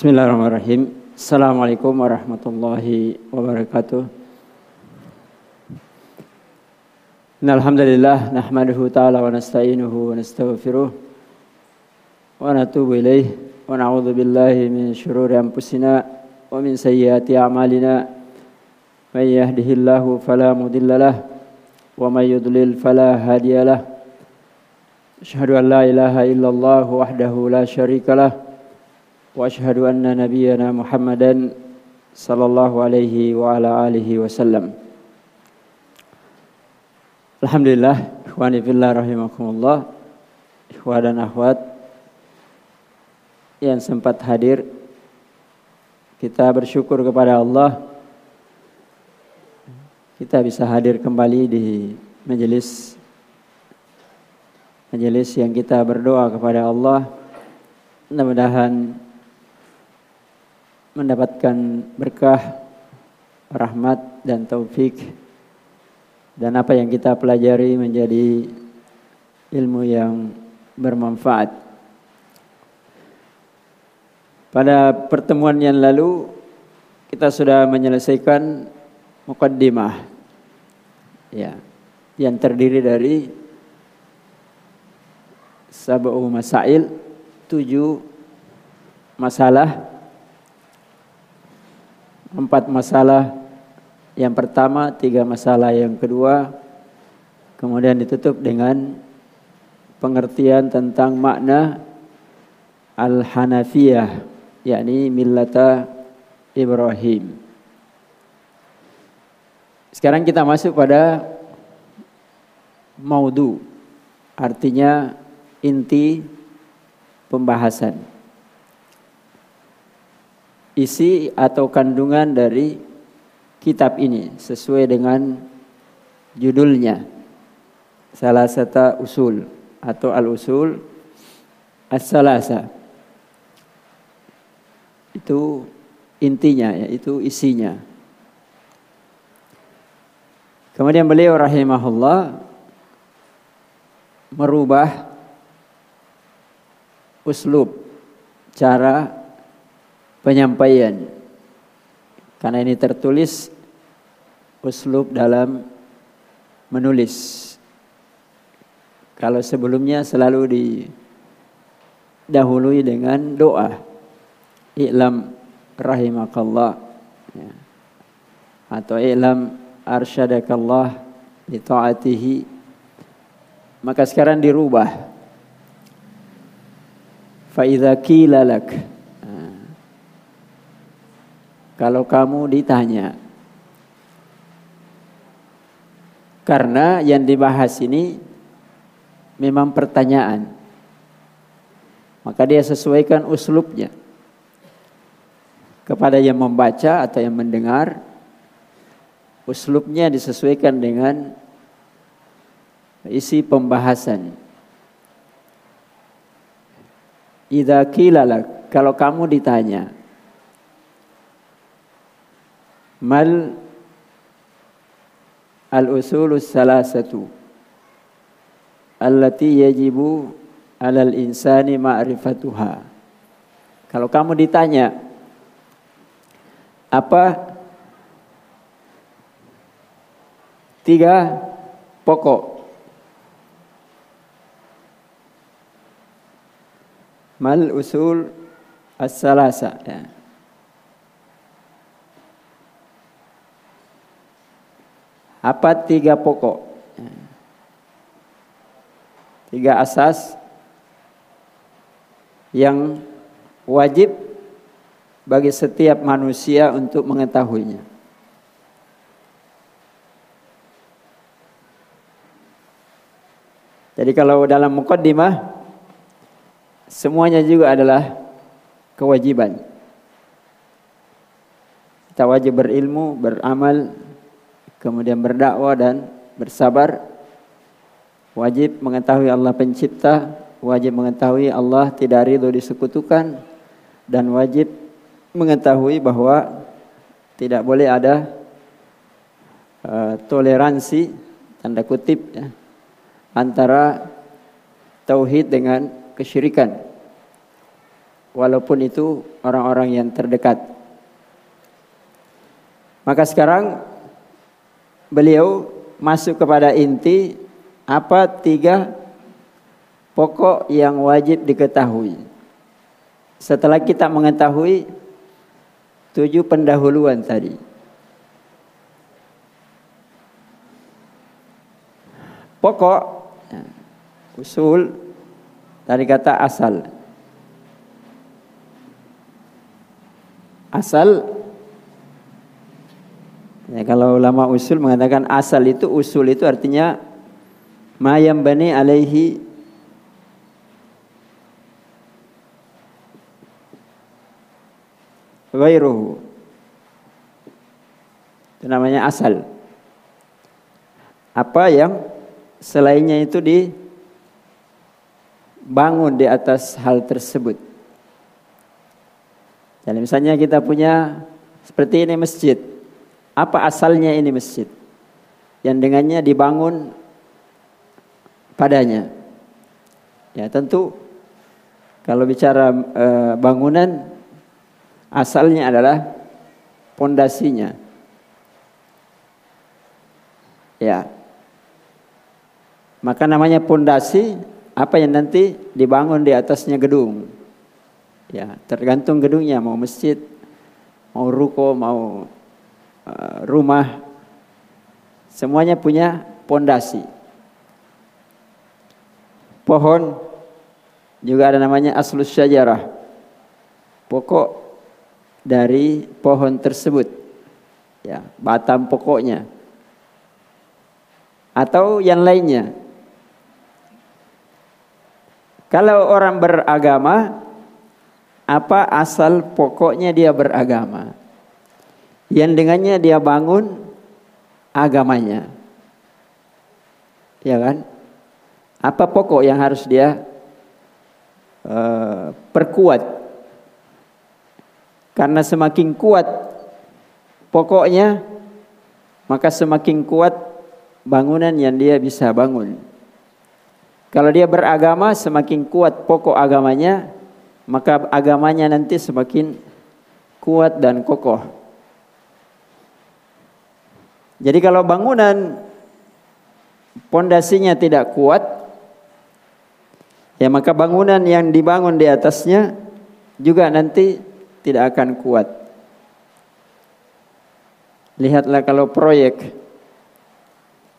Bismillahirrahmanirrahim. Assalamualaikum warahmatullahi wabarakatuh. Alhamdulillah nahmaduhu ta'ala wa nasta'inuhu wa nastaghfiruh wa natubu wa na'udzu billahi min syururi anfusina wa min sayyiati a'malina may yahdihillahu fala mudhillalah wa may yudlil fala hadiyalah. Asyhadu an la ilaha illallah wahdahu la syarikalah واشهد ان نبينا محمدا صلى الله عليه وعلى اله وسلم Alhamdulillah ikhwani fillah rahimakumullah ikhwan dan akhwat yang sempat hadir kita bersyukur kepada Allah kita bisa hadir kembali di majelis majelis yang kita berdoa kepada Allah mudah-mudahan mendapatkan berkah, rahmat dan taufik dan apa yang kita pelajari menjadi ilmu yang bermanfaat. Pada pertemuan yang lalu kita sudah menyelesaikan mukaddimah ya yang terdiri dari sab'u masail tujuh masalah empat masalah. Yang pertama, tiga masalah. Yang kedua, kemudian ditutup dengan pengertian tentang makna Al-Hanafiyah, yakni millata Ibrahim. Sekarang kita masuk pada maudu, artinya inti pembahasan isi atau kandungan dari kitab ini sesuai dengan judulnya. Salah satu usul atau al-usul as-salasa. Itu intinya yaitu isinya. Kemudian beliau rahimahullah merubah uslub cara penyampaian. Karena ini tertulis uslub dalam menulis. Kalau sebelumnya selalu didahului dengan doa. I'lam rahimakallah. Ya. Atau i'lam arsyadakallah li ta'atihi. Maka sekarang dirubah. Fa idza qila lak kalau kamu ditanya. Karena yang dibahas ini memang pertanyaan. Maka dia sesuaikan uslubnya. Kepada yang membaca atau yang mendengar, uslubnya disesuaikan dengan isi pembahasan. Idza kalau kamu ditanya, mal al-usulus salasatu allati yajibu alal insani ma'rifatuha. Kalau kamu ditanya apa tiga pokok mal usul as-salasa ya. Apa tiga pokok? Tiga asas yang wajib bagi setiap manusia untuk mengetahuinya. Jadi kalau dalam mukaddimah semuanya juga adalah kewajiban. Kita wajib berilmu, beramal, kemudian berdakwah dan bersabar wajib mengetahui Allah pencipta wajib mengetahui Allah tidak ridho disekutukan dan wajib mengetahui bahwa tidak boleh ada uh, toleransi tanda kutip ya, antara tauhid dengan kesyirikan walaupun itu orang-orang yang terdekat. Maka sekarang beliau masuk kepada inti apa tiga pokok yang wajib diketahui. Setelah kita mengetahui tujuh pendahuluan tadi. Pokok usul dari kata asal. Asal ya kalau ulama usul mengatakan asal itu usul itu artinya mayam bani alaihi ghairuhu. Itu namanya asal. Apa yang selainnya itu dibangun di atas hal tersebut. Jadi misalnya kita punya seperti ini masjid. Apa asalnya ini masjid? Yang dengannya dibangun padanya. Ya tentu kalau bicara e, bangunan Asalnya adalah pondasinya. Ya. Maka namanya pondasi apa yang nanti dibangun di atasnya gedung. Ya, tergantung gedungnya mau masjid, mau ruko, mau rumah. Semuanya punya pondasi. Pohon juga ada namanya aslus syajarah. Pokok dari pohon tersebut. Ya, batang pokoknya. Atau yang lainnya. Kalau orang beragama, apa asal pokoknya dia beragama? Yang dengannya dia bangun agamanya. Ya kan? Apa pokok yang harus dia uh, perkuat karena semakin kuat pokoknya maka semakin kuat bangunan yang dia bisa bangun. Kalau dia beragama semakin kuat pokok agamanya maka agamanya nanti semakin kuat dan kokoh. Jadi kalau bangunan pondasinya tidak kuat ya maka bangunan yang dibangun di atasnya juga nanti tidak akan kuat. Lihatlah kalau proyek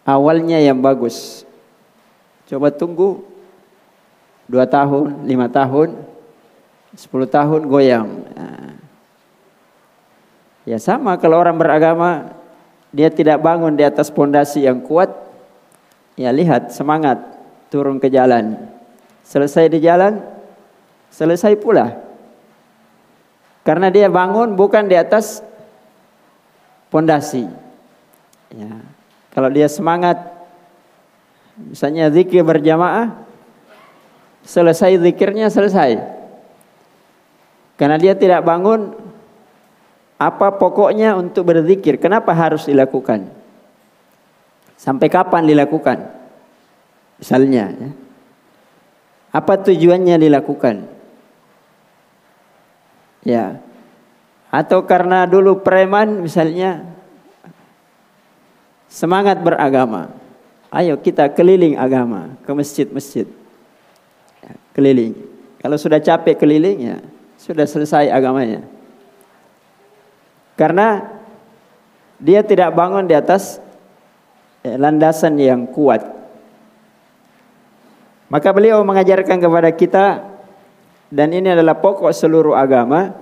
awalnya yang bagus. Coba tunggu dua tahun, lima tahun, sepuluh tahun goyang. Nah. Ya sama kalau orang beragama dia tidak bangun di atas pondasi yang kuat, ya lihat semangat turun ke jalan. Selesai di jalan, selesai pula. Karena dia bangun bukan di atas pondasi. Ya. Kalau dia semangat misalnya zikir berjamaah selesai zikirnya selesai. Karena dia tidak bangun apa pokoknya untuk berzikir? Kenapa harus dilakukan? Sampai kapan dilakukan? Misalnya, ya. apa tujuannya dilakukan? Ya. Atau karena dulu preman misalnya semangat beragama. Ayo kita keliling agama ke masjid-masjid. Ya, keliling. Kalau sudah capek keliling ya sudah selesai agamanya. Karena dia tidak bangun di atas ya, landasan yang kuat. Maka beliau mengajarkan kepada kita dan ini adalah pokok seluruh agama.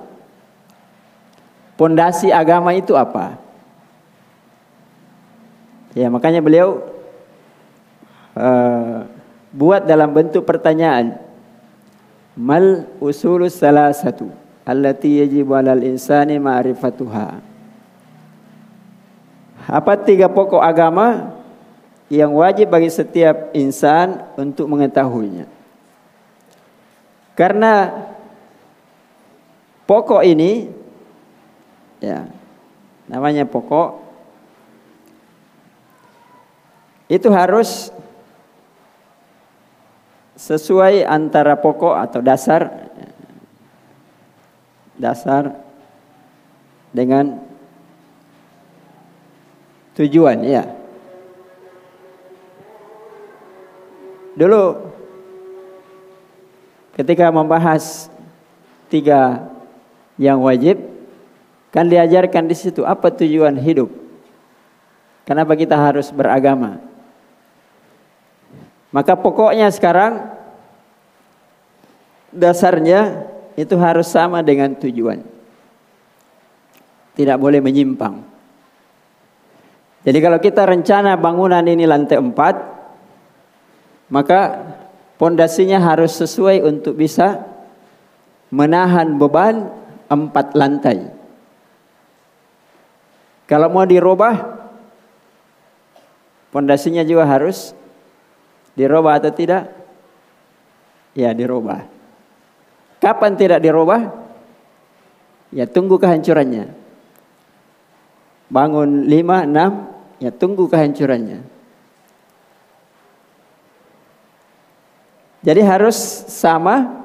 Pondasi agama itu apa? Ya, makanya beliau uh, buat dalam bentuk pertanyaan. Mal usulus salah satu allati yajibu 'alal insani ma'rifatuha. Apa tiga pokok agama yang wajib bagi setiap insan untuk mengetahuinya? Karena pokok ini ya namanya pokok itu harus sesuai antara pokok atau dasar dasar dengan tujuan ya. Dulu ketika membahas tiga yang wajib kan diajarkan di situ apa tujuan hidup. Kenapa kita harus beragama? Maka pokoknya sekarang dasarnya itu harus sama dengan tujuan. Tidak boleh menyimpang. Jadi kalau kita rencana bangunan ini lantai empat, maka pondasinya harus sesuai untuk bisa menahan beban empat lantai. Kalau mau dirubah, pondasinya juga harus dirubah atau tidak? Ya dirubah. Kapan tidak dirubah? Ya tunggu kehancurannya. Bangun lima, enam, ya tunggu kehancurannya. Jadi harus sama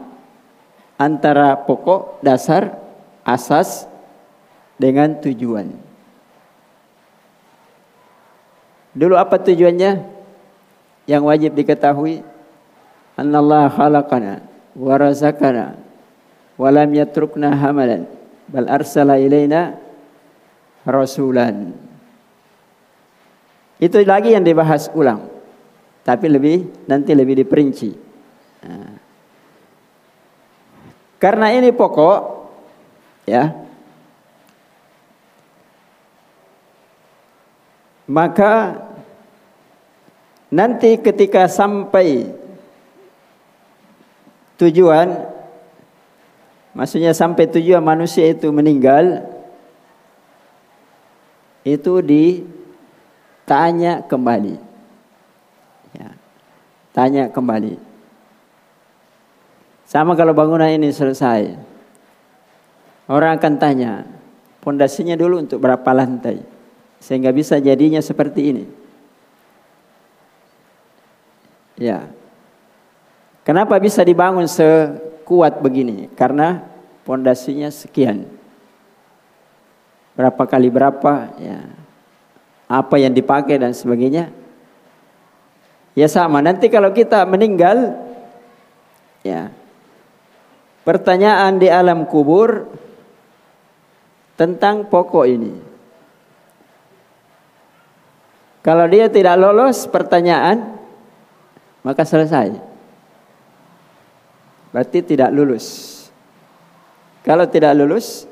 antara pokok, dasar, asas dengan tujuan. Dulu apa tujuannya? Yang wajib diketahui Allah khalaqana wa razaqana wa lam yatrukna hamalan bal arsala ilaina rasulan. Itu lagi yang dibahas ulang. Tapi lebih nanti lebih diperinci. Nah. Karena ini pokok ya. Maka nanti ketika sampai tujuan maksudnya sampai tujuan manusia itu meninggal itu ditanya kembali. Ya, tanya kembali. Sama kalau bangunan ini selesai. Orang akan tanya, pondasinya dulu untuk berapa lantai? Sehingga bisa jadinya seperti ini. Ya. Kenapa bisa dibangun sekuat begini? Karena pondasinya sekian. Berapa kali berapa ya. Apa yang dipakai dan sebagainya. Ya sama nanti kalau kita meninggal ya. Pertanyaan di alam kubur tentang pokok ini. Kalau dia tidak lolos pertanyaan maka selesai berarti tidak lulus kalau tidak lulus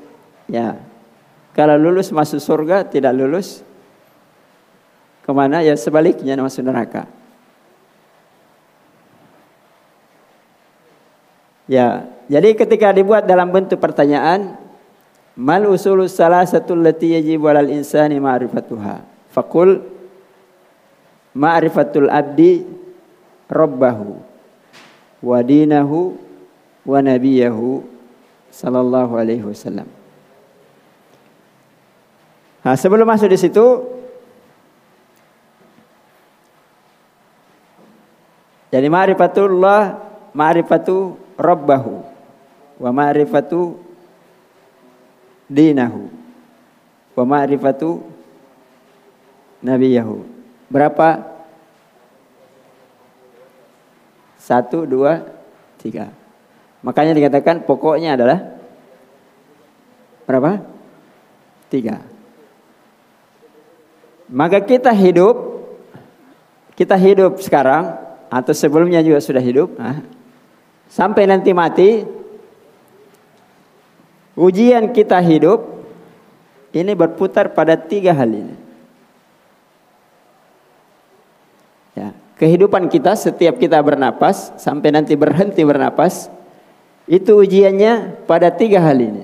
ya kalau lulus masuk surga, tidak lulus ke mana? Ya sebaliknya masuk neraka. Ya, jadi ketika dibuat dalam bentuk pertanyaan, mal usulus salah satu lati yajibu alal insani ma'rifatuha. Fakul ma'rifatul abdi rabbahu wa dinahu wa nabiyahu sallallahu alaihi wasallam. Nah, sebelum masuk di situ Jadi ma'rifatullah ma'rifatu rabbahu wa ma'rifatu dinahu wa ma'rifatu nabiyahu. Berapa? Satu, dua, tiga. Makanya dikatakan pokoknya adalah berapa? Tiga. Maka kita hidup, kita hidup sekarang atau sebelumnya juga sudah hidup, nah, sampai nanti mati, ujian kita hidup ini berputar pada tiga hal ini. Ya, kehidupan kita setiap kita bernapas sampai nanti berhenti bernapas, itu ujiannya pada tiga hal ini.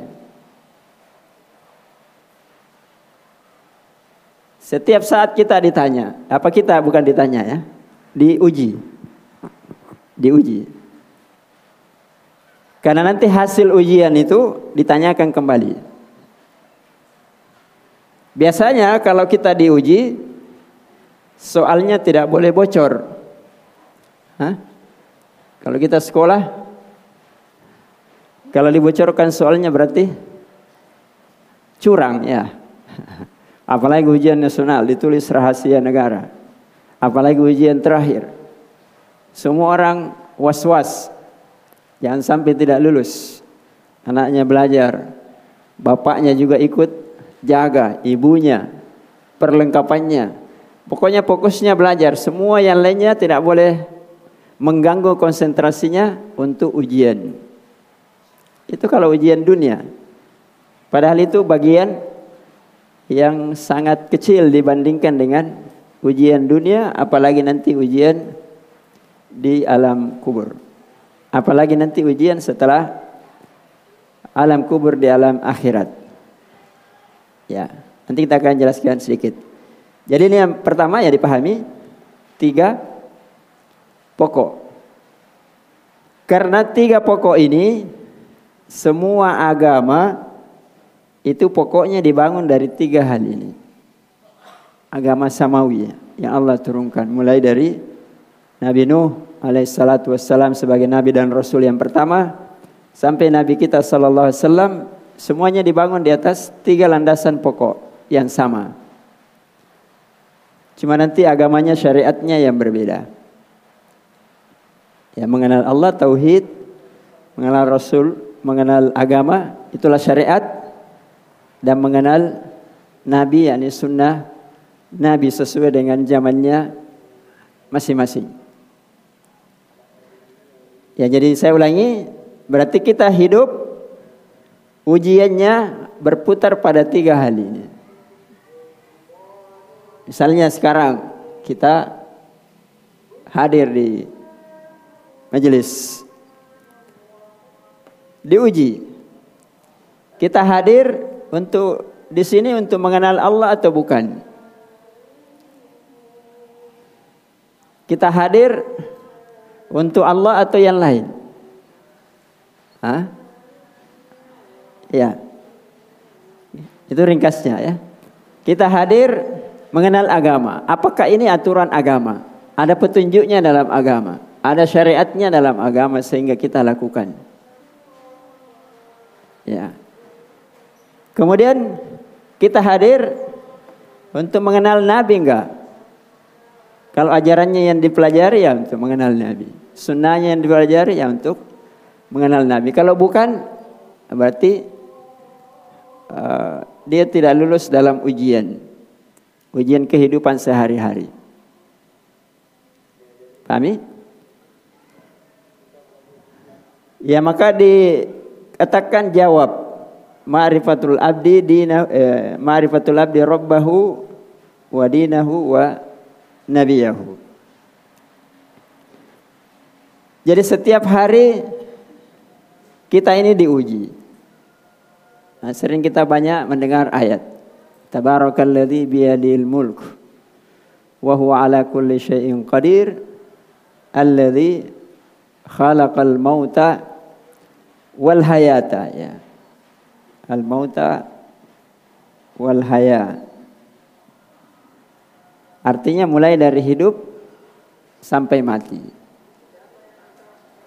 Setiap saat kita ditanya, apa kita bukan ditanya ya, diuji. Diuji. Karena nanti hasil ujian itu ditanyakan kembali. Biasanya kalau kita diuji, soalnya tidak boleh bocor. Hah? Kalau kita sekolah, kalau dibocorkan soalnya berarti curang ya. Apalagi ujian nasional ditulis rahasia negara. Apalagi ujian terakhir. Semua orang was-was. Jangan sampai tidak lulus. Anaknya belajar. Bapaknya juga ikut jaga. Ibunya. Perlengkapannya. Pokoknya fokusnya belajar. Semua yang lainnya tidak boleh mengganggu konsentrasinya untuk ujian. Itu kalau ujian dunia. Padahal itu bagian yang sangat kecil dibandingkan dengan ujian dunia, apalagi nanti ujian di alam kubur. Apalagi nanti ujian setelah alam kubur di alam akhirat. Ya, nanti kita akan jelaskan sedikit. Jadi ini yang pertama ya dipahami tiga pokok. Karena tiga pokok ini semua agama itu pokoknya dibangun dari tiga hal ini. Agama samawi yang Allah turunkan mulai dari Nabi Nuh alaihissalatu wassalam sebagai nabi dan rasul yang pertama sampai nabi kita sallallahu alaihi wasallam semuanya dibangun di atas tiga landasan pokok yang sama. Cuma nanti agamanya syariatnya yang berbeda. Ya mengenal Allah tauhid, mengenal rasul, mengenal agama itulah syariat dan mengenal Nabi yakni sunnah Nabi sesuai dengan zamannya masing-masing. Ya jadi saya ulangi berarti kita hidup ujiannya berputar pada tiga hal ini. Misalnya sekarang kita hadir di majelis diuji. Kita hadir untuk di sini untuk mengenal Allah atau bukan? Kita hadir untuk Allah atau yang lain? Hah? Ya. Itu ringkasnya ya. Kita hadir mengenal agama. Apakah ini aturan agama? Ada petunjuknya dalam agama. Ada syariatnya dalam agama sehingga kita lakukan. Ya. Kemudian kita hadir untuk mengenal Nabi enggak? Kalau ajarannya yang dipelajari ya untuk mengenal Nabi. Sunnahnya yang dipelajari ya untuk mengenal Nabi. Kalau bukan berarti uh, dia tidak lulus dalam ujian. Ujian kehidupan sehari-hari. Pahami? Ya maka dikatakan jawab ma'rifatul abdi dina eh, ma'rifatul abdi rabbahu wa dinahu wa nabiyahu. Jadi setiap hari kita ini diuji. Nah, sering kita banyak mendengar ayat. Tabarakalladzi biyadil mulk wa huwa ala kulli syai'in qadir alladzi khalaqal mauta wal hayata ya al-mauta wal haya. Artinya mulai dari hidup sampai mati.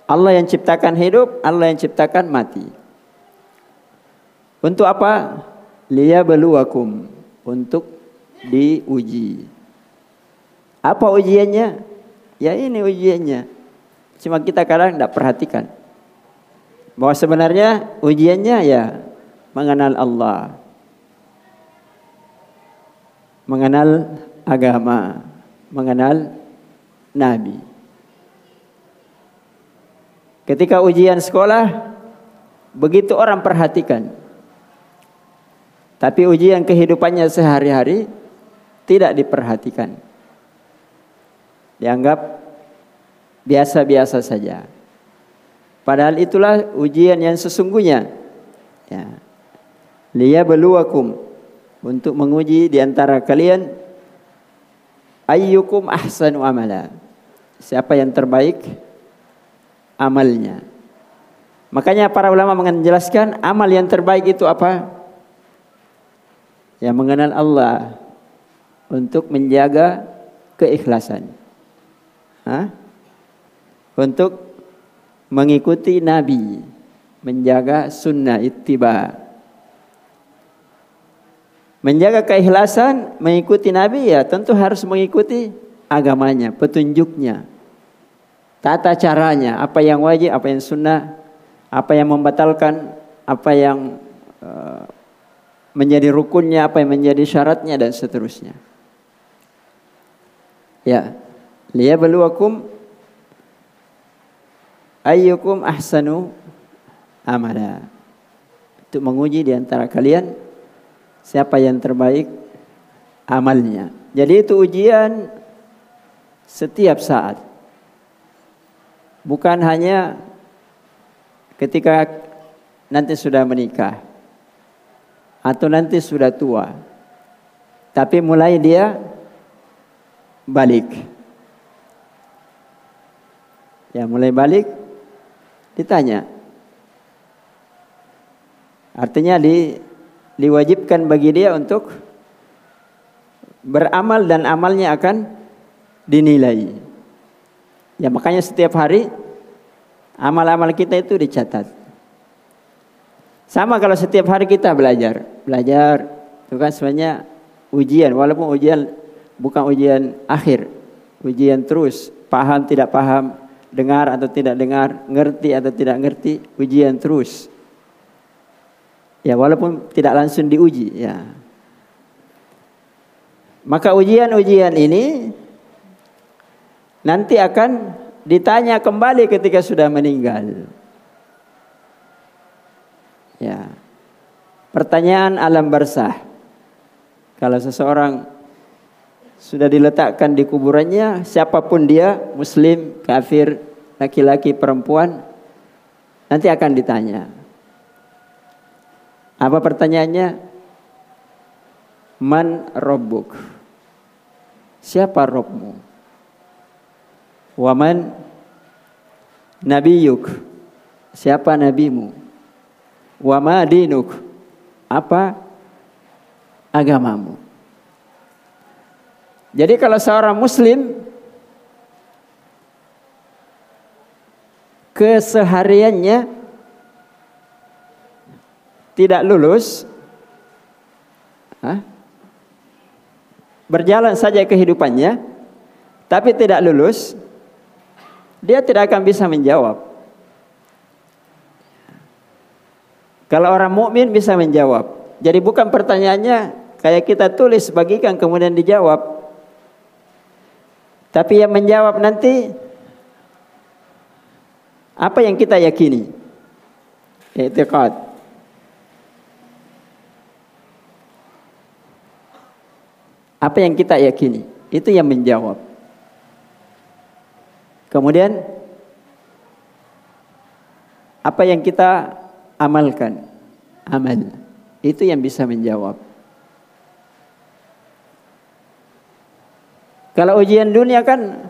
Allah yang ciptakan hidup, Allah yang ciptakan mati. Untuk apa? beluakum untuk diuji. Apa ujiannya? Ya ini ujiannya. Cuma kita kadang tidak perhatikan. Bahwa sebenarnya ujiannya ya mengenal Allah, mengenal agama, mengenal Nabi. Ketika ujian sekolah, begitu orang perhatikan. Tapi ujian kehidupannya sehari-hari tidak diperhatikan. Dianggap biasa-biasa saja. Padahal itulah ujian yang sesungguhnya. Ya liyabluwakum untuk menguji di antara kalian ayyukum ahsanu amala. Siapa yang terbaik amalnya. Makanya para ulama menjelaskan amal yang terbaik itu apa? Yang mengenal Allah untuk menjaga keikhlasan. Hah? Untuk mengikuti Nabi, menjaga sunnah ittiba Menjaga keikhlasan, mengikuti Nabi ya tentu harus mengikuti agamanya, petunjuknya. Tata caranya, apa yang wajib, apa yang sunnah, apa yang membatalkan, apa yang uh, menjadi rukunnya, apa yang menjadi syaratnya dan seterusnya. Ya, liyabluwakum ayyukum ahsanu amala. Untuk menguji di antara kalian siapa yang terbaik amalnya. Jadi itu ujian setiap saat. Bukan hanya ketika nanti sudah menikah atau nanti sudah tua. Tapi mulai dia balik. Ya mulai balik ditanya. Artinya di diwajibkan bagi dia untuk beramal dan amalnya akan dinilai. Ya makanya setiap hari amal-amal kita itu dicatat. Sama kalau setiap hari kita belajar, belajar itu kan sebenarnya ujian walaupun ujian bukan ujian akhir, ujian terus, paham tidak paham, dengar atau tidak dengar, ngerti atau tidak ngerti, ujian terus. Ya walaupun tidak langsung diuji ya. Maka ujian-ujian ini nanti akan ditanya kembali ketika sudah meninggal. Ya. Pertanyaan alam barzah. Kalau seseorang sudah diletakkan di kuburannya, siapa pun dia, muslim, kafir, laki-laki, perempuan, nanti akan ditanya. Apa pertanyaannya? Man robbuk? Siapa Robmu? Waman nabiyuk? Siapa nabimu? Wama dinuk? Apa agamamu? Jadi kalau seorang muslim kesehariannya tidak lulus, berjalan saja kehidupannya, tapi tidak lulus, dia tidak akan bisa menjawab. Kalau orang mukmin bisa menjawab. Jadi bukan pertanyaannya kayak kita tulis bagikan kemudian dijawab. Tapi yang menjawab nanti apa yang kita yakini? I'tiqad. Apa yang kita yakini, itu yang menjawab. Kemudian apa yang kita amalkan, amal, itu yang bisa menjawab. Kalau ujian dunia kan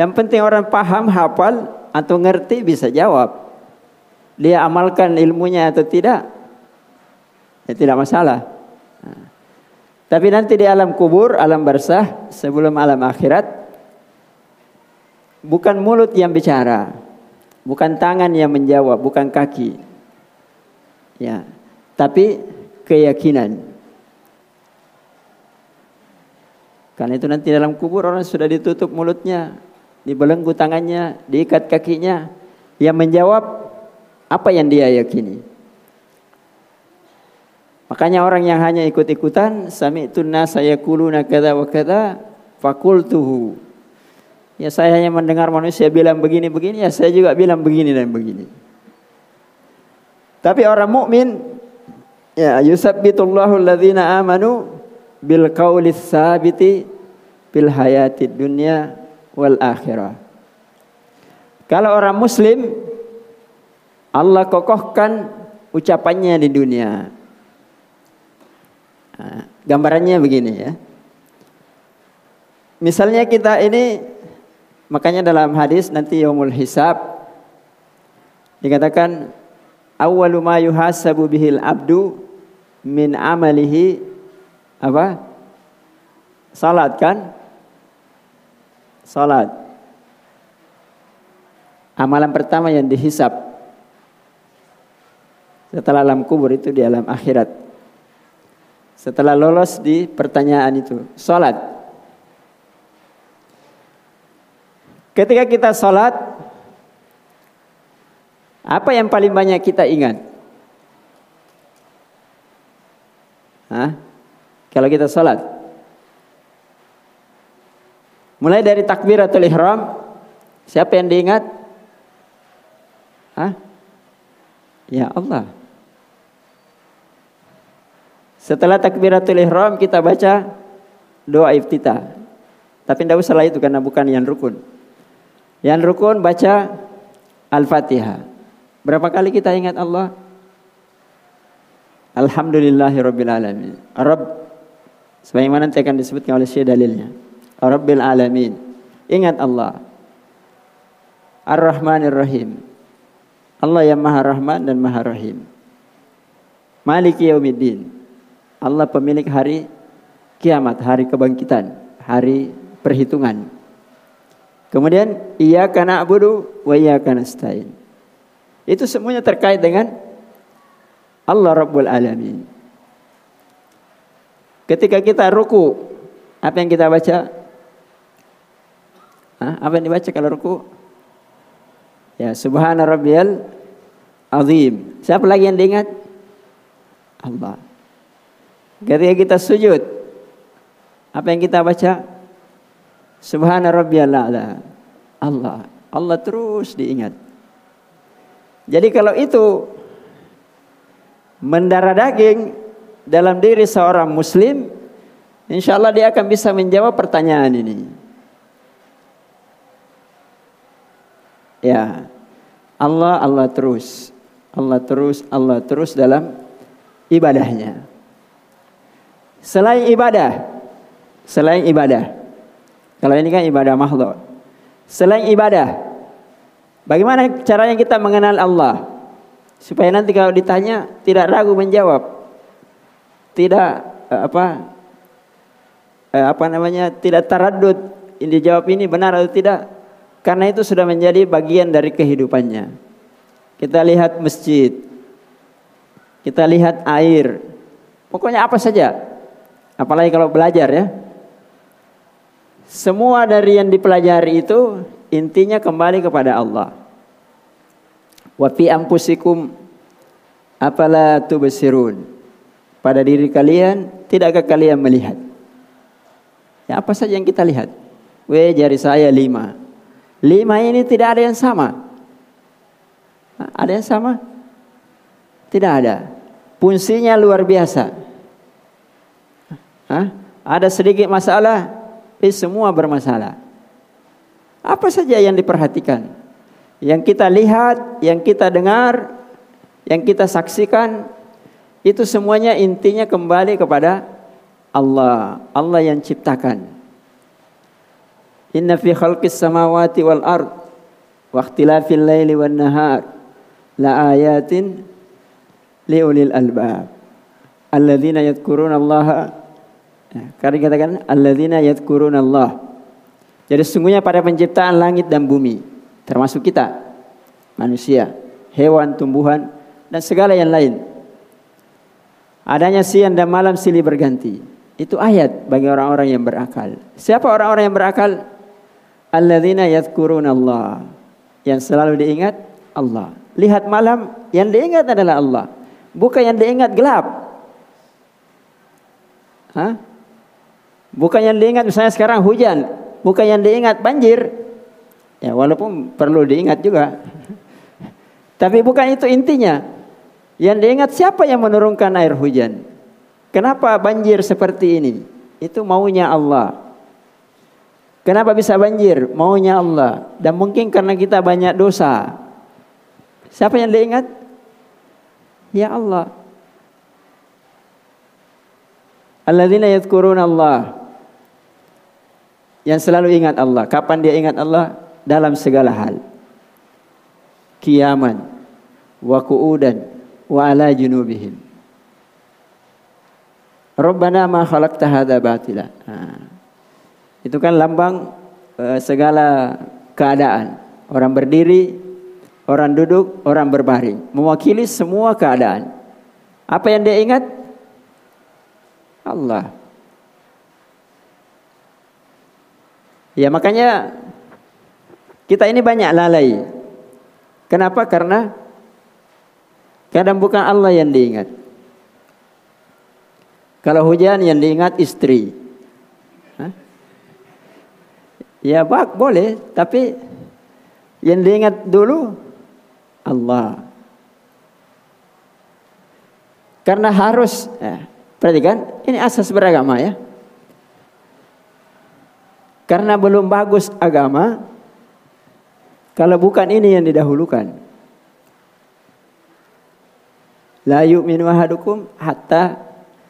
yang penting orang paham, hafal atau ngerti bisa jawab. Dia amalkan ilmunya atau tidak, ya tidak masalah. Tapi nanti di alam kubur, alam barzah, sebelum alam akhirat, bukan mulut yang bicara, bukan tangan yang menjawab, bukan kaki. Ya, tapi keyakinan. Karena itu nanti dalam kubur orang sudah ditutup mulutnya, dibelenggu tangannya, diikat kakinya. Yang menjawab apa yang dia yakini. Makanya orang yang hanya ikut-ikutan, sami'tun nasa yaquluna kadza wa kadza, fakultuhu. Ya saya hanya mendengar manusia bilang begini-begini, ya saya juga bilang begini dan begini. Tapi orang mukmin ya yusabbitullahu alladhina amanu bil qawli tsabiti bil hayati dunya wal akhirah. Kalau orang muslim Allah kokohkan ucapannya di dunia. Gambarannya begini ya. Misalnya kita ini makanya dalam hadis nanti yaumul hisab dikatakan awwalu ma yuhasabu bihil abdu min amalihi apa? Salat kan? Salat. Amalan pertama yang dihisap setelah alam kubur itu di alam akhirat. Setelah lolos di pertanyaan itu, salat. Ketika kita salat, apa yang paling banyak kita ingat? Hah? Kalau kita salat. Mulai dari takbiratul ihram, siapa yang diingat? Hah? Ya Allah. Setelah takbiratul ihram kita baca doa iftitah. Tapi tidak usah itu karena bukan yang rukun. Yang rukun baca Al-Fatihah. Berapa kali kita ingat Allah? Alhamdulillahirabbil alamin. Rabb sebagaimana nanti akan disebutkan oleh Syekh dalilnya. Rabbil alamin. Ingat Allah. Ar-Rahmanir Rahim. Allah yang Maha Rahman dan Maha Rahim. Maliki yaumiddin. Allah pemilik hari kiamat, hari kebangkitan, hari perhitungan. Kemudian iyyaka na'budu wa iyyaka nasta'in. Itu semuanya terkait dengan Allah Rabbul Alamin. Ketika kita ruku, apa yang kita baca? Hah? Apa yang dibaca kalau ruku? Ya, subhana rabbiyal azim. Siapa lagi yang diingat? Allah. Ketika kita sujud, apa yang kita baca? Subhana rabbiyal a'la. Allah. Allah terus diingat. Jadi kalau itu mendarah daging dalam diri seorang muslim, insya Allah dia akan bisa menjawab pertanyaan ini. Ya, Allah, Allah terus. Allah terus, Allah terus dalam ibadahnya. Selain ibadah, selain ibadah. Kalau ini kan ibadah makhluk. Selain ibadah, bagaimana caranya kita mengenal Allah? Supaya nanti kalau ditanya tidak ragu menjawab. Tidak eh, apa eh, apa namanya? tidak taradud ini jawab ini benar atau tidak. Karena itu sudah menjadi bagian dari kehidupannya. Kita lihat masjid. Kita lihat air. Pokoknya apa saja Apalagi kalau belajar ya. Semua dari yang dipelajari itu intinya kembali kepada Allah. Wa fi ampusikum apala tubsirun. Pada diri kalian tidakkah kalian melihat? Ya apa saja yang kita lihat? Weh jari saya lima. Lima ini tidak ada yang sama. Ada yang sama? Tidak ada. Fungsinya luar biasa. Hah? Ada sedikit masalah, eh semua bermasalah. Apa saja yang diperhatikan? Yang kita lihat, yang kita dengar, yang kita saksikan, itu semuanya intinya kembali kepada Allah. Allah yang ciptakan. Inna fi khalqis samawati wal ard wa ikhtilafil laili wan nahar la ayatin liulil albab alladzina yadhkuruna Allaha Ya, karena dikatakan alladzina Allah. Jadi sesungguhnya pada penciptaan langit dan bumi, termasuk kita, manusia, hewan, tumbuhan, dan segala yang lain. Adanya siang dan malam silih berganti. Itu ayat bagi orang-orang yang berakal. Siapa orang-orang yang berakal? Alladzina Allah. Yang selalu diingat Allah. Lihat malam, yang diingat adalah Allah. Bukan yang diingat gelap. Hah? Bukan yang diingat misalnya sekarang hujan, bukan yang diingat banjir. Ya walaupun perlu diingat juga. Tapi bukan itu intinya. Yang diingat siapa yang menurunkan air hujan? Kenapa banjir seperti ini? Itu maunya Allah. Kenapa bisa banjir? Maunya Allah. Dan mungkin karena kita banyak dosa. Siapa yang diingat? Ya Allah. Alladzina yadhkuruna Allah yang selalu ingat Allah. Kapan dia ingat Allah? Dalam segala hal. Kiaman, wa qu'udan, wa ala junubihim. Rabbana ma khalaqta hadza batila. Nah, itu kan lambang uh, segala keadaan. Orang berdiri, orang duduk, orang berbaring, mewakili semua keadaan. Apa yang dia ingat? Allah. Ya makanya kita ini banyak lalai. Kenapa? Karena kadang bukan Allah yang diingat. Kalau hujan yang diingat istri. Hah? Ya bak boleh, tapi yang diingat dulu Allah. Karena harus, eh, perhatikan, ini asas beragama ya. Karena belum bagus agama, kalau bukan ini yang didahulukan. La yu'minu ahadukum hatta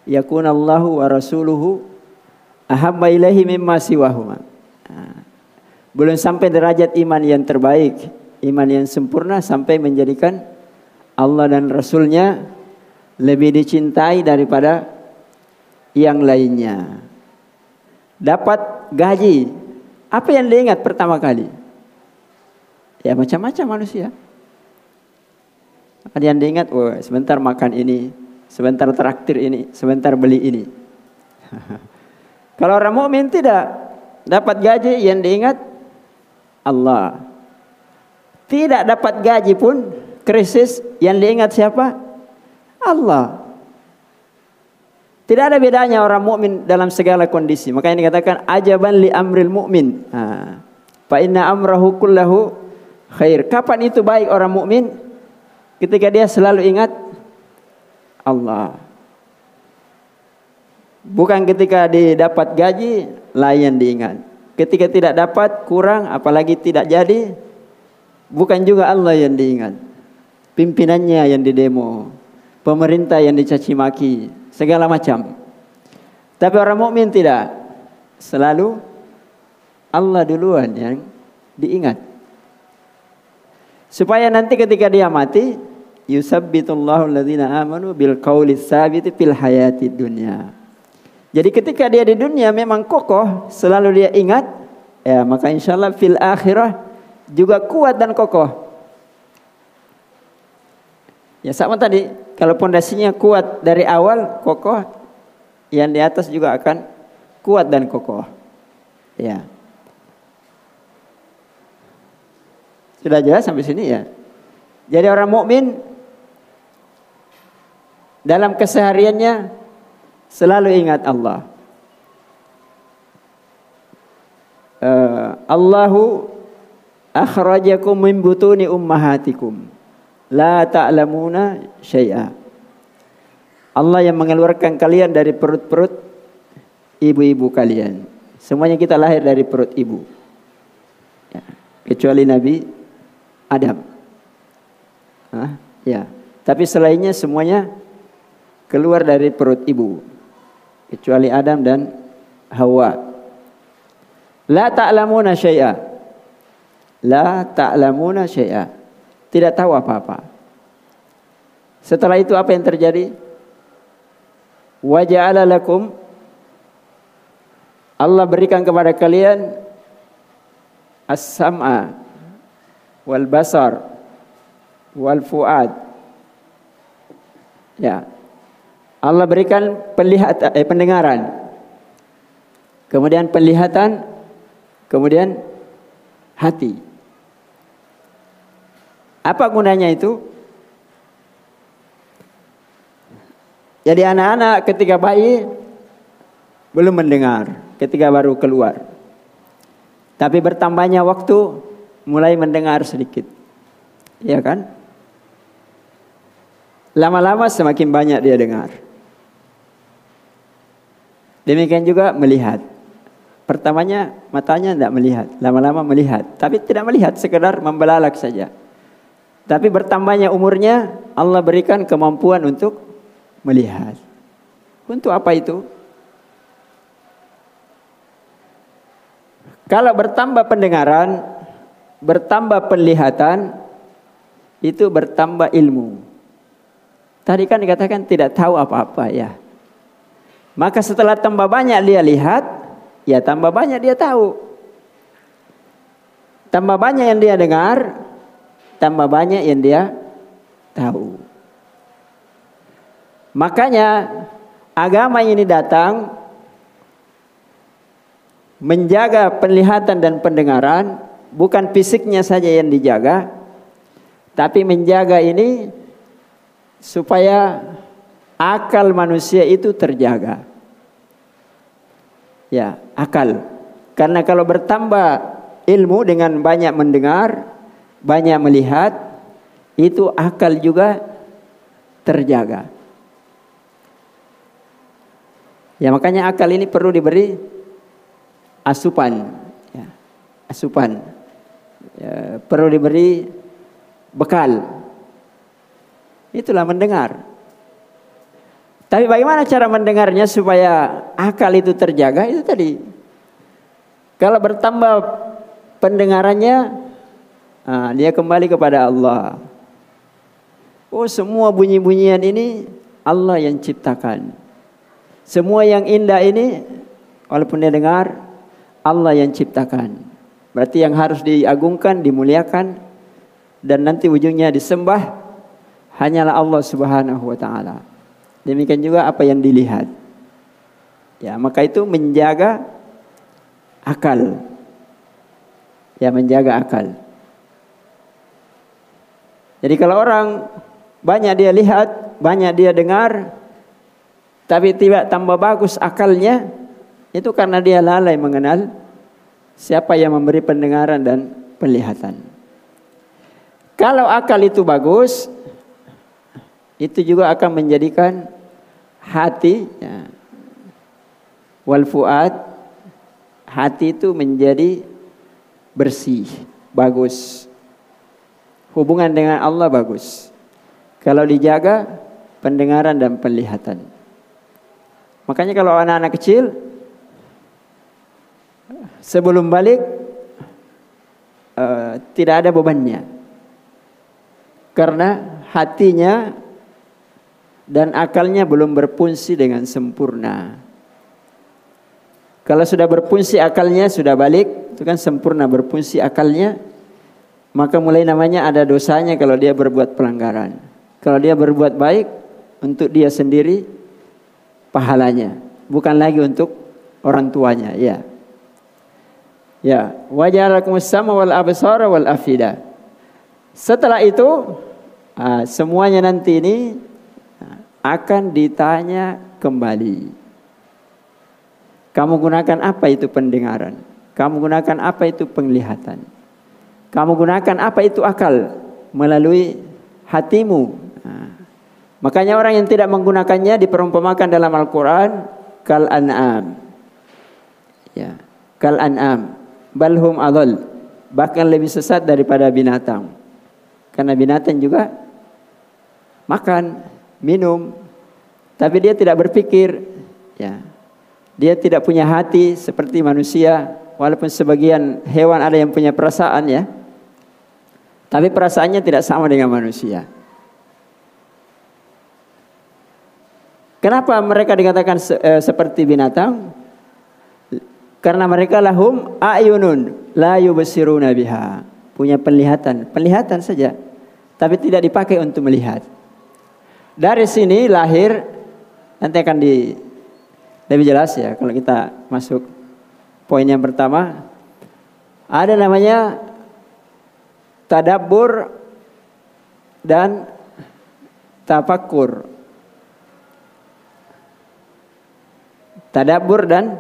yakunallahu wa rasuluhu ahabba ilaihi mimma siwahuma. Belum sampai derajat iman yang terbaik, iman yang sempurna sampai menjadikan Allah dan Rasulnya lebih dicintai daripada yang lainnya dapat gaji. Apa yang diingat pertama kali? Ya macam-macam manusia. Ada yang diingat, oh, sebentar makan ini, sebentar traktir ini, sebentar beli ini. Kalau orang mukmin tidak dapat gaji yang diingat Allah. Tidak dapat gaji pun krisis yang diingat siapa? Allah. Tidak ada bedanya orang mukmin dalam segala kondisi. Makanya dikatakan ajaban li amril mukmin. Fa inna amrahu kullahu khair. Kapan itu baik orang mukmin? Ketika dia selalu ingat Allah. Bukan ketika didapat gaji lain diingat. Ketika tidak dapat kurang apalagi tidak jadi bukan juga Allah yang diingat. Pimpinannya yang didemo, pemerintah yang dicaci maki, segala macam. Tapi orang mukmin tidak. Selalu Allah duluan yang diingat. Supaya nanti ketika dia mati, yusabbitullahu alladzina amanu bil qauli tsabit fil hayati dunya. Jadi ketika dia di dunia memang kokoh, selalu dia ingat, ya maka insyaallah fil akhirah juga kuat dan kokoh. Ya sama tadi, kalau pondasinya kuat dari awal, kokoh, yang di atas juga akan kuat dan kokoh. Ya. Sudah jelas sampai sini ya. Jadi orang mukmin dalam kesehariannya selalu ingat Allah. Uh, Allahu akhrajakum min butuni ummahatikum la ta'lamuna syai'a. Allah yang mengeluarkan kalian dari perut-perut ibu-ibu kalian. Semuanya kita lahir dari perut ibu. Ya. Kecuali Nabi Adam. Hah? Ya. Tapi selainnya semuanya keluar dari perut ibu. Kecuali Adam dan Hawa. La ta'lamuna syai'a. La ta'lamuna syai'a tidak tahu apa-apa. Setelah itu apa yang terjadi? Wa ja'ala lakum Allah berikan kepada kalian as-sam'a wal basar wal fuad. Ya. Allah berikan penglihatan eh, pendengaran. Kemudian penglihatan, kemudian hati. Apa gunanya itu? Jadi anak-anak ketika bayi belum mendengar, ketika baru keluar. Tapi bertambahnya waktu mulai mendengar sedikit. Ya kan? Lama-lama semakin banyak dia dengar. Demikian juga melihat. Pertamanya matanya tidak melihat, lama-lama melihat. Tapi tidak melihat, sekedar membelalak saja. Tapi bertambahnya umurnya Allah berikan kemampuan untuk melihat. Untuk apa itu? Kalau bertambah pendengaran, bertambah penglihatan, itu bertambah ilmu. Tadi kan dikatakan tidak tahu apa-apa ya. Maka setelah tambah banyak dia lihat, ya tambah banyak dia tahu. Tambah banyak yang dia dengar, tambah banyak yang dia tahu. Makanya agama ini datang menjaga penglihatan dan pendengaran, bukan fisiknya saja yang dijaga, tapi menjaga ini supaya akal manusia itu terjaga. Ya, akal. Karena kalau bertambah ilmu dengan banyak mendengar, banyak melihat, itu akal juga terjaga. Ya makanya akal ini perlu diberi asupan, ya, asupan. Ya, perlu diberi bekal. Itulah mendengar. Tapi bagaimana cara mendengarnya supaya akal itu terjaga? Itu tadi. Kalau bertambah pendengarannya, nah, dia kembali kepada Allah. Oh semua bunyi-bunyian ini Allah yang ciptakan. Semua yang indah ini walaupun dia dengar Allah yang ciptakan. Berarti yang harus diagungkan, dimuliakan dan nanti ujungnya disembah hanyalah Allah Subhanahu wa taala. Demikian juga apa yang dilihat. Ya, maka itu menjaga akal. Ya, menjaga akal. Jadi kalau orang banyak dia lihat, banyak dia dengar, tapi tidak tambah bagus akalnya, itu karena dia lalai mengenal siapa yang memberi pendengaran dan penglihatan. Kalau akal itu bagus, itu juga akan menjadikan hati ya, wal hati itu menjadi bersih, bagus. Hubungan dengan Allah bagus. Kalau dijaga pendengaran dan penglihatan. Makanya kalau anak-anak kecil sebelum balik uh, tidak ada bebannya. Karena hatinya dan akalnya belum berfungsi dengan sempurna. Kalau sudah berfungsi akalnya sudah balik, itu kan sempurna berfungsi akalnya, maka mulai namanya ada dosanya kalau dia berbuat pelanggaran. Kalau dia berbuat baik untuk dia sendiri pahalanya, bukan lagi untuk orang tuanya, ya. Ya, wajarakum sama wal absara wal afida. Setelah itu, ah, semuanya nanti ini akan ditanya kembali. Kamu gunakan apa itu pendengaran? Kamu gunakan apa itu penglihatan? Kamu gunakan apa itu akal melalui hatimu? Nah, makanya orang yang tidak menggunakannya diperumpamakan dalam Al-Quran kal an'am. Ya, kal an'am. Balhum adol. Bahkan lebih sesat daripada binatang. Karena binatang juga makan minum, tapi dia tidak berpikir, ya. Dia tidak punya hati seperti manusia, walaupun sebagian hewan ada yang punya perasaan ya. Tapi perasaannya tidak sama dengan manusia. Kenapa mereka dikatakan se e, seperti binatang? Karena mereka lahum ayunun la yubsiruna biha. Punya penglihatan, penglihatan saja, tapi tidak dipakai untuk melihat. Dari sini lahir nanti akan di lebih jelas ya kalau kita masuk poin yang pertama ada namanya tadabbur dan tafakur. Tadabbur dan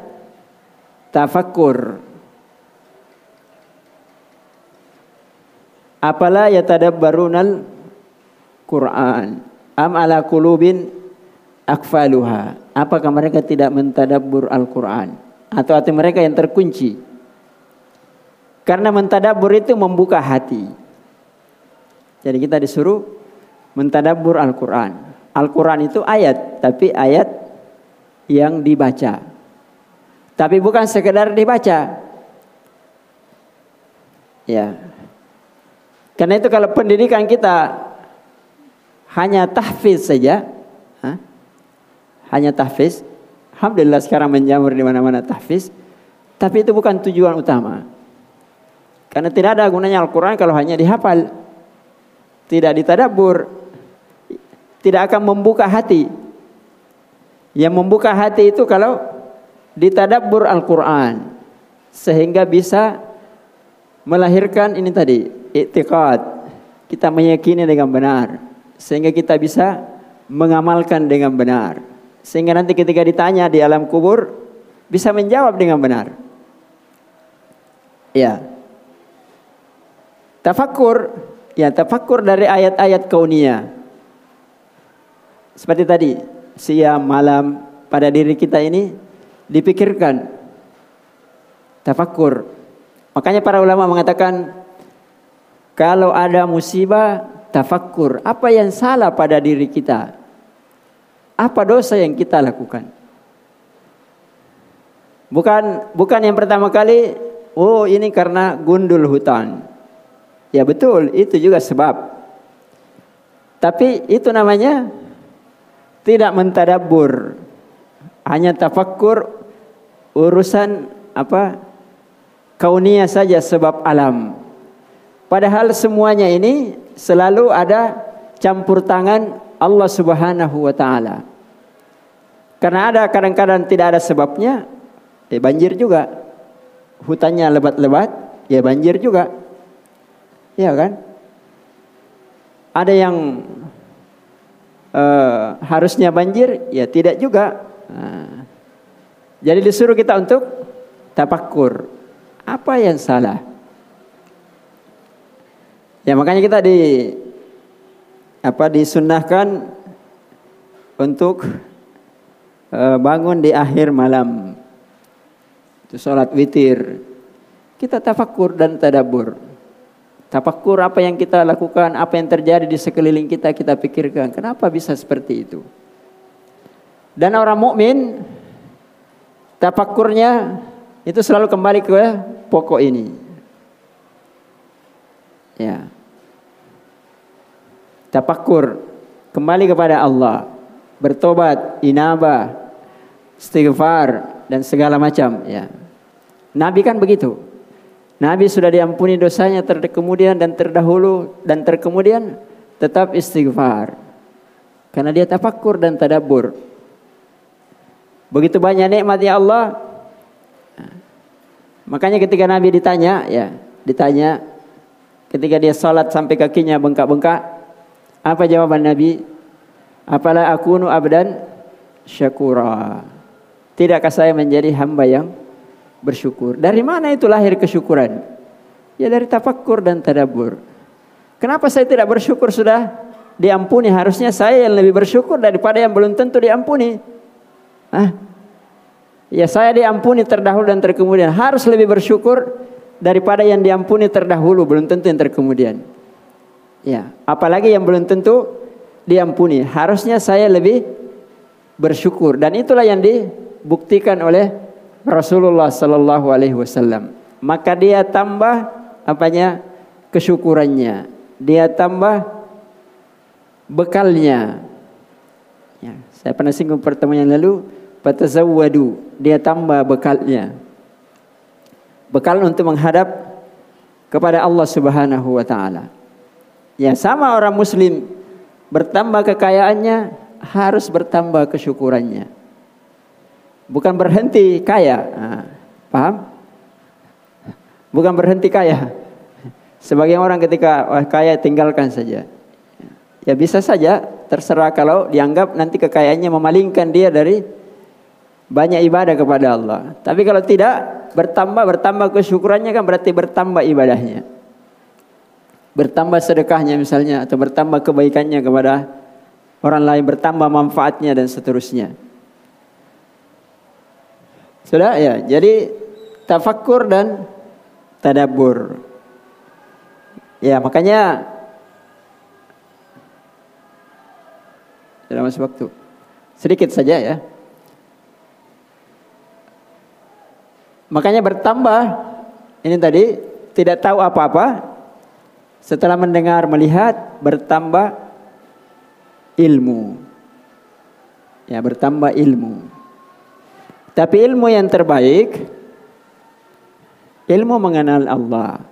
tafakur. Apalah ya tadabbarunal Quran. Am ala kulubin akfaluha. Apakah mereka tidak mentadabbur Al-Quran? Atau hati mereka yang terkunci? Karena mentadabbur itu membuka hati. Jadi kita disuruh mentadabbur Al-Quran. Al-Quran itu ayat, tapi ayat yang dibaca. Tapi bukan sekedar dibaca. Ya. Karena itu kalau pendidikan kita hanya tahfiz saja, ha? hanya tahfiz. Alhamdulillah sekarang menjamur di mana-mana tahfiz. Tapi itu bukan tujuan utama. Karena tidak ada gunanya Al-Quran kalau hanya dihafal. Tidak ditadabur. Tidak akan membuka hati. Yang membuka hati itu kalau ditadabbur Al-Qur'an sehingga bisa melahirkan ini tadi i'tiqad. Kita meyakini dengan benar sehingga kita bisa mengamalkan dengan benar. Sehingga nanti ketika ditanya di alam kubur bisa menjawab dengan benar. Ya. Tafakkur, ya tafakkur dari ayat-ayat kauniyah. Seperti tadi, siang, malam pada diri kita ini dipikirkan. Tafakkur. Makanya para ulama mengatakan kalau ada musibah, tafakkur. Apa yang salah pada diri kita? Apa dosa yang kita lakukan? Bukan bukan yang pertama kali Oh ini karena gundul hutan. Ya betul, itu juga sebab. Tapi itu namanya tidak mentadabur. Hanya tafakkur urusan apa kaunia saja sebab alam. Padahal semuanya ini selalu ada campur tangan Allah Subhanahu wa taala. Karena ada kadang-kadang tidak ada sebabnya, eh banjir juga hutannya lebat-lebat, ya banjir juga. Ya kan? Ada yang uh, harusnya banjir, ya tidak juga. Nah, jadi disuruh kita untuk tapakur. Apa yang salah? Ya makanya kita di apa disunahkan untuk uh, bangun di akhir malam itu sholat witir. Kita tafakur dan tadabur. Tafakur apa yang kita lakukan, apa yang terjadi di sekeliling kita, kita pikirkan. Kenapa bisa seperti itu? Dan orang mukmin tafakurnya itu selalu kembali ke pokok ini. Ya. Tafakur kembali kepada Allah, bertobat, inabah, istighfar dan segala macam, ya. Nabi kan begitu. Nabi sudah diampuni dosanya terkemudian dan terdahulu dan terkemudian tetap istighfar. Karena dia tafakur dan tadabur. Begitu banyak nikmat ya Allah. Makanya ketika Nabi ditanya, ya, ditanya ketika dia salat sampai kakinya bengkak-bengkak, apa jawaban Nabi? Apalah akunu abdan syakura. Tidakkah saya menjadi hamba yang bersyukur. Dari mana itu lahir kesyukuran? Ya dari tafakkur dan tadabur. Kenapa saya tidak bersyukur sudah diampuni? Harusnya saya yang lebih bersyukur daripada yang belum tentu diampuni. Hah? Ya saya diampuni terdahulu dan terkemudian. Harus lebih bersyukur daripada yang diampuni terdahulu, belum tentu yang terkemudian. Ya, apalagi yang belum tentu diampuni. Harusnya saya lebih bersyukur dan itulah yang dibuktikan oleh Rasulullah sallallahu alaihi wasallam. Maka dia tambah apanya? kesyukurannya. Dia tambah bekalnya. Ya, saya pernah singgung pertemuan yang lalu, fatazawwadu. Dia tambah bekalnya. Bekal untuk menghadap kepada Allah Subhanahu wa taala. Ya, sama orang muslim bertambah kekayaannya harus bertambah kesyukurannya bukan berhenti kaya. Nah, paham? Bukan berhenti kaya. Sebagian orang ketika wah, kaya tinggalkan saja. Ya bisa saja terserah kalau dianggap nanti kekayaannya memalingkan dia dari banyak ibadah kepada Allah. Tapi kalau tidak bertambah bertambah kesyukurannya kan berarti bertambah ibadahnya. Bertambah sedekahnya misalnya atau bertambah kebaikannya kepada orang lain, bertambah manfaatnya dan seterusnya. Sudah ya. Jadi tafakur dan tadabur. Ya, makanya sudah masuk waktu. Sedikit saja ya. Makanya bertambah ini tadi tidak tahu apa-apa setelah mendengar melihat bertambah ilmu. Ya, bertambah ilmu. Tapi ilmu yang terbaik ilmu mengenal Allah.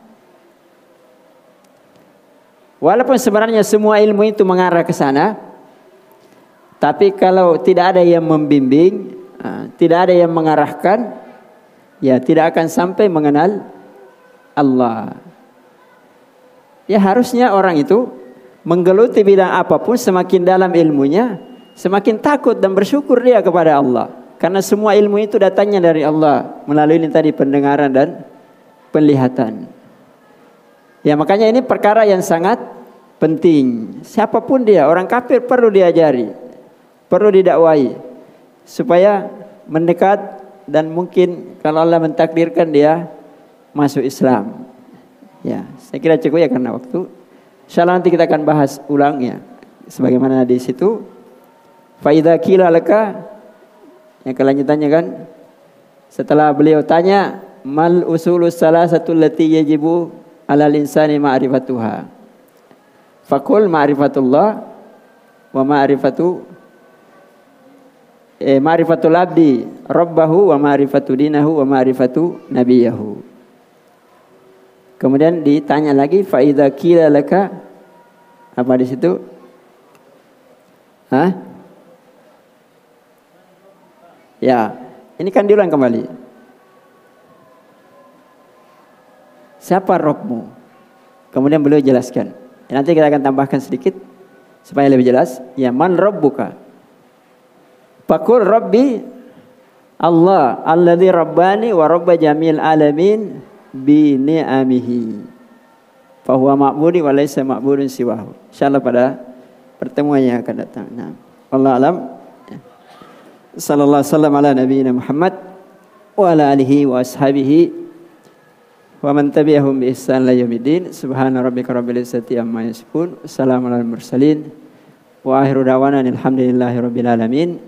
Walaupun sebenarnya semua ilmu itu mengarah ke sana, Tapi kalau tidak ada yang membimbing, uh, tidak ada yang mengarahkan, ya tidak akan sampai mengenal Allah. Ya harusnya orang itu menggeluti bidang apa pun semakin dalam ilmunya, semakin takut dan bersyukur dia kepada Allah. Karena semua ilmu itu datangnya dari Allah melalui ini tadi pendengaran dan penglihatan. Ya makanya ini perkara yang sangat penting. Siapa pun dia, orang kafir perlu diajari, perlu didakwai supaya mendekat dan mungkin kalau Allah mentakdirkan dia masuk Islam. Ya, saya kira cukup ya karena waktu. Insyaallah nanti kita akan bahas ulangnya. Sebagaimana di situ. Faida kila leka. Yang kelanjutannya kan. Setelah beliau tanya. Mal usulus salah satu lati yajibu alal insani ma'rifatuha. Fakul ma'rifatullah. Wa ma'rifatu eh, ma'rifatul abdi rabbahu wa ma'rifatu dinahu wa ma'rifatu nabiyahu. Kemudian ditanya lagi faida kila laka apa di situ? Hah? Ya, ini kan diulang kembali. Siapa Robmu? Kemudian beliau jelaskan. Nanti kita akan tambahkan sedikit supaya lebih jelas. Ya man Robbuka? Pakul Rabbi Allah alladhi rabbani wa rabba jamil alamin bi ni'amihi fahuwa ma'budi wa laysa ma'budun siwahu. Insyaallah pada pertemuan yang akan datang. Nah, Allah alam. Sallallahu alaihi wasallam ala nabiyina Muhammad wa ala alihi wa ashabihi wa man tabi'ahum bi ihsan la yaumiddin. Subhana rabbika rabbil izzati amma yasifun. Assalamu alal mursalin. Wa akhiru da'wana alhamdulillahi rabbil alamin.